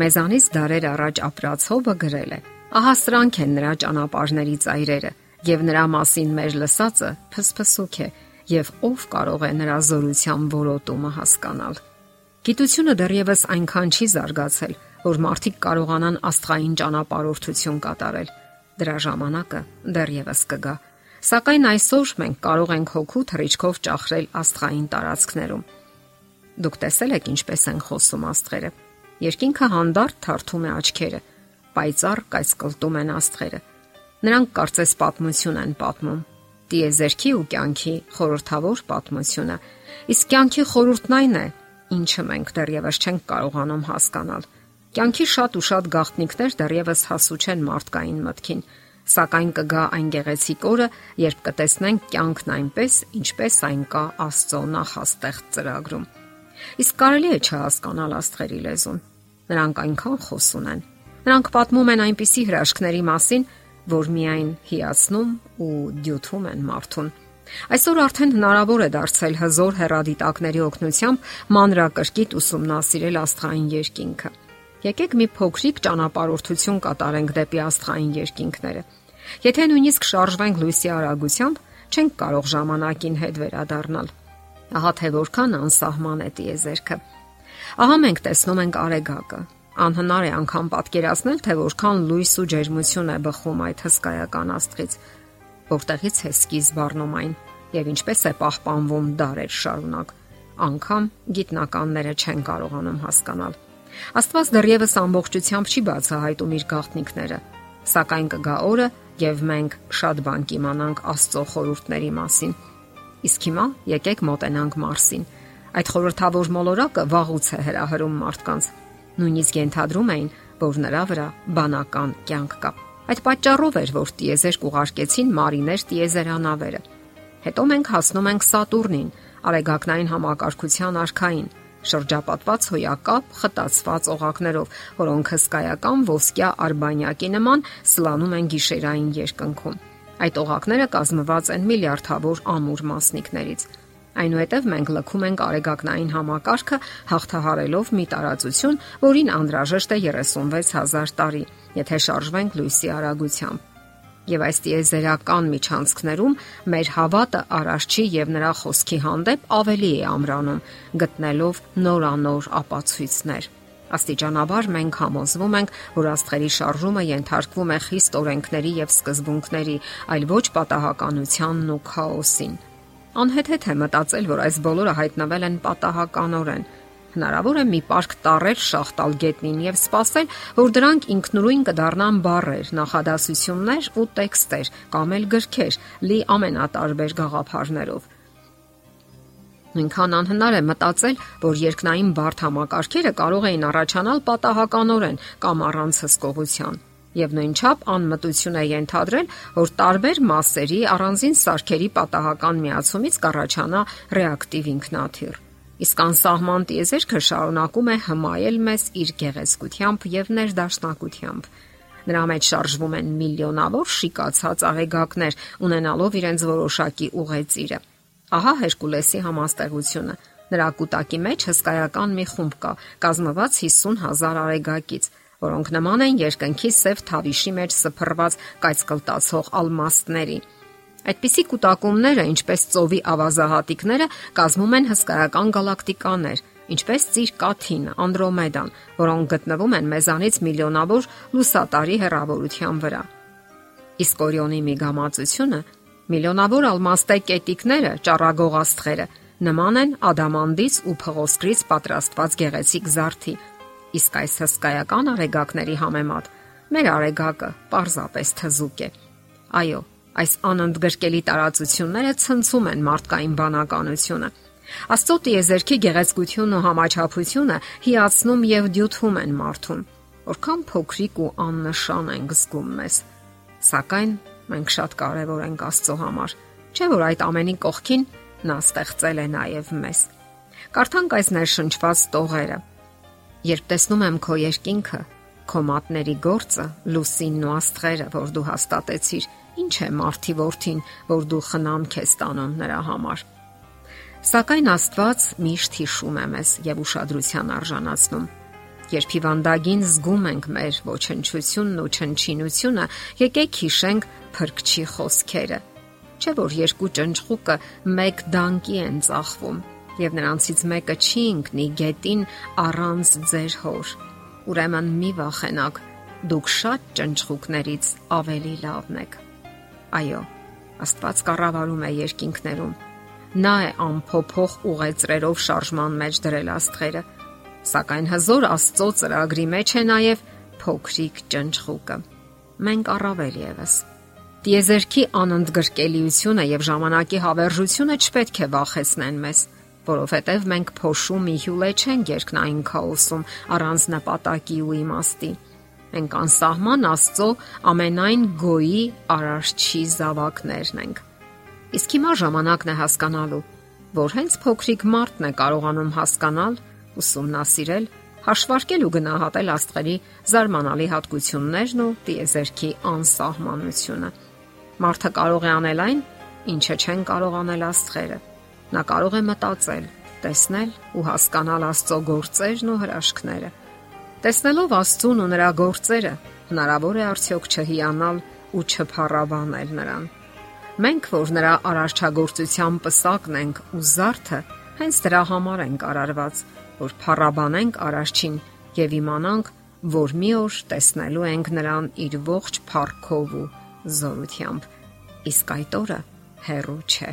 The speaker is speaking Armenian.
Մեզանից դարեր առաջ ապրած հովը գրել է. Ահա սրանք են նրա ճանապարհների ծայրերը, եւ նրա մասին մեր լսածը փսփսուկ է, եւ ով կարող է նրա զորության որոտումը հասկանալ։ Գիտությունը դեռևս այնքան չի զարգացել, որ մարդիկ կարողանան աստղային ճանապարհորդություն կատարել։ Դրա ժամանակը դեռևս կգա։ Սակայն այսօր մենք կարող ենք հոգու թռիչքով ճախրել աստղային տարածքներում։ Դուք տեսել եք ինչպես են խոսում աստղերը։ Երկինքը հանդարտ թարթում է աչքերը, պայծառ կայսկլտում են աստղերը։ Նրանք կարծես պատմություն են պատմում։ Տիեզերքի ու կյանքի խորթավոր պատմությունը։ Իսկ կյանքի խորհուրդն այն է, ինչը մենք դեռևս չենք կարողանում հասկանալ։ Կյանքի շատ ու շատ գաղտնիքներ դեռևս հասու չեն մարդկային մտքին, սակայն կգա այն գեղեցիկ օրը, երբ կտեսնենք կյանքն այնպես, ինչպես այն կա Աստծո նախաստեղ ծրագրում։ Իսկ կարելի է չհասկանալ աստղերի լեզուն։ Նրանք այնքան խոսուն են։ Նրանք պատմում են այնպիսի հրաշքների մասին, որ միայն հիացնում ու դյութում են մարդուն։ Այսօր արդեն հնարավոր է դարձել հզոր հեռադիտակների օգնությամբ մանրակրկիտ ուսումնասիրել աստղային երկինքը։ Եկեք մի փոքրիկ ճանապարհորդություն կատարենք դեպի աստղային երկինքները։ Եթե նույնիսկ շարժվենք լույսի արագությամբ, չենք կարող ժամանակին հետ վերադառնալ։ Ահա թե որքան անսահման է տիեզերքը։ Ահա մենք տեսնում ենք արեգակը։ Անհնար է անգամ պատկերացնել, թե որքան լույս ու ջերմություն է բխում այդ հսկայական աստղից, որտեղից է սկիզբ առնում այն եւ ինչպես է պահպանվում դարեր շարունակ։ Անկամ գիտնականները չեն կարողանում հասկանալ։ Աստված դեռևս ամբողջությամբ չի բացահայտում իր գաղտնիքները, սակայն կգա օրը, եւ մենք շատ բան կիմանանք Աստծո խորհուրդների մասին։ Իսկ հիմա եկեք մոտենանք Մարսին։ Այդ խորհրդավոր մոլորակը վաղուց է հրահրում մարդկանց։ Նույնիսկ ենթադրում էին, որ նրա վրա բանական կյանք կա։ Այդ պատճառով էր, որ տիեզերք ուղարկեցին մարիներ տիեզերանավերը։ Հետո մենք հասնում ենք Սատուրնին, արեգակնային համակարգության արքային, շրջապատված հոյակապ խտացված օղակներով, որոնք հսկայական ոսկյա արբանյակի նման սլանում են գիշերային երկնքում։ Այդ օղակները կազմված են միլիարդավոր ամուր մասնիկներից։ Այնուհետև մենք լքում ենք արեգակնային համակարգը հաղթահարելով մի տարածություն, որին անհրաժեշտ է 36000 տարի, եթե շարժվենք լույսի արագությամբ եւ այս տիեզերական միջանցքներում մեր հավատը արարչի եւ նրա խոսքի հանդեպ ավելի է ամրանում, գտնելով նորանոր ապացույցներ։ Աստիճանաբար մենք համոզվում ենք, որ աստղերի շարժումը ենթարկվում է խիստ օրենքների եւ սկզբունքների, այլ ոչ պատահականությանն ու քաոսին։ Անհեթեթ է մտածել, որ այս բոլորը հայտնվել են պատահականորեն։ Հնարավոր է մի парք տարեր շախտալ գետնին եւ սпасել, որ դրանք ինքնուրույն կդառնան բարեր, նախադասություններ ու տեքստեր, կամ էլ գրքեր՝ լի ամենատարբեր գաղափարներով։ Նույնքան անհնար է մտածել, որ երկնային բարդ համակարգերը կարող էին առաջանալ պատահականորեն կամ առանց հսկողության։ Եվ նույնչափ անմտություն է ենթադրել, որ տարբեր մասերի առանձին սարքերի պատահական միացումից կառաջանա ռեակտիվ ինքնաթիռ։ Իսկ անսահման տիեզերքը շարունակում է հմայել մեզ իր գեղեցկությամբ եւ ներդաշնակությամբ։ Նրա մեջ շարժվում են միլիոնավոր շիկացած աղեգակներ, ունենալով իրենց որոշակի ուղեծիրը։ Ահա Հերկուլեսի համաստեղությունը։ Նրա կուտակի մեջ հսկայական մի խումբ կա, կազմված 50000 արեգակից, որոնք նման են երկնքի սև թավիշի մեջ սփռված կայծկլտացող ալմաստների։ Այդպիսի կൂട്ടակումները, ինչպես ծովի ավազահատիկները, կազմում են հսկայական գալակտիկաներ, ինչպես Ծիր Կաթին, Անդրոմեդան, որոնք գտնվում են մեզանից միլիոնավոր լուսատարի հեռավորության վրա։ Իսկ Օրիոնի միգամածությունը միլիոնավոր ալմաստե կետիկները, ճառագող աստղերը, նման են ադամանդից ու փղոսկրից պատրաստված գեղեցիկ զարդի։ Իսկ այս հսկայական արեգակների համեմատ մեր արեգակը պարզապես թզուկ է։ Այո, Այս անընդգրկելի տարածությունները ցնցում են մարդկային բանականությունը։ Աստծո տիեզերքի գեղեցկությունն ու համաչափությունը հիացնում եւ դյութում են մարդուն։ Որքան փոքրիկ ու աննշան են զգում մեզ։ Սակայն մենք շատ կարևոր ենք Աստծո համար, չէ՞ որ այդ ամենի կողքին նա ստեղծել է նաև մեզ։ Կարդանք այս ներշնչված տողերը։ Երբ տեսնում եմ քո երկինքը, քո մատների գործը, լուսինն ու աստղերը, որ դու հաստատեցիր, ինչ է մարդի worth-ին, որ դու խնամք ես տանում նրա համար։ Սակայն Աստված միշտ հիշում է մեզ եւ ուշադրության արժանացնում։ Երբ հիվանդագին զգում ենք մեր ոչնչությունն ու չնչինությունը, եկեք հիշենք փրկչի խոսքերը։ Չէ՞ որ երկու ճնճղուկը մեկ դանկի են ծախվում եւ նրանցից մեկը չի ընկնի գետին առանց ձեր հոր։ Ուրեմն մի վախենակ, դուք շատ ճնճղուկներից ավելի լավն եք։ Այո, Աստված կառավարում է երկինքներում։ Նա է ամփոփող ուղեծրերով շարժման մեջ դրել աստղերը Սակայն հզոր Աստծո ծրագրի մեջ է նաև փոքրիկ ճնճղուկը։ Մենք առավել եւս Տիեզերքի անընդգրկելիությունը եւ ժամանակի հավերժությունը չպետք է վախեցնեն մեզ, որովհետեւ մենք փոշու մի հյուլե չենք երկնային քաոսում առանց նպատակի ու իմաստի։ Մենք անսահման Աստծո ամենայն գոյի արարչի զավակներն ենք։ Իսկ հիմա ժամանակն է հասկանալու, որ հենց փոքրիկ մարդն է կարողանում հասկանալ ուսումնասիրել, հաշվարկել ու գնահատել աստղերի զարմանալի հատկություններն ու տիեզերքի անսահմանությունը։ Մարդը կարող է անել այն, ինչը չեն կարող անել աստղերը։ Նա կարող է մտածել, տեսնել ու հասկանալ Աստծո գործերն ու հրաշքները։ Տեսնելով Աստծուն ու նրա գործերը, հնարավոր է արդյոք չհիանալ ու չփառաբանել նրան։ Մենք, որ նրա արարչագործության պսակն ենք ու զարթը, հենց դրա համար ենք արարված, որ փառաբանենք Արարչին եւ իմանանք, որ մի օր տեսնելու ենք նրան իր ողջ փառքով ու զորությամբ։ Իսկ այդ օրը հերո չէ։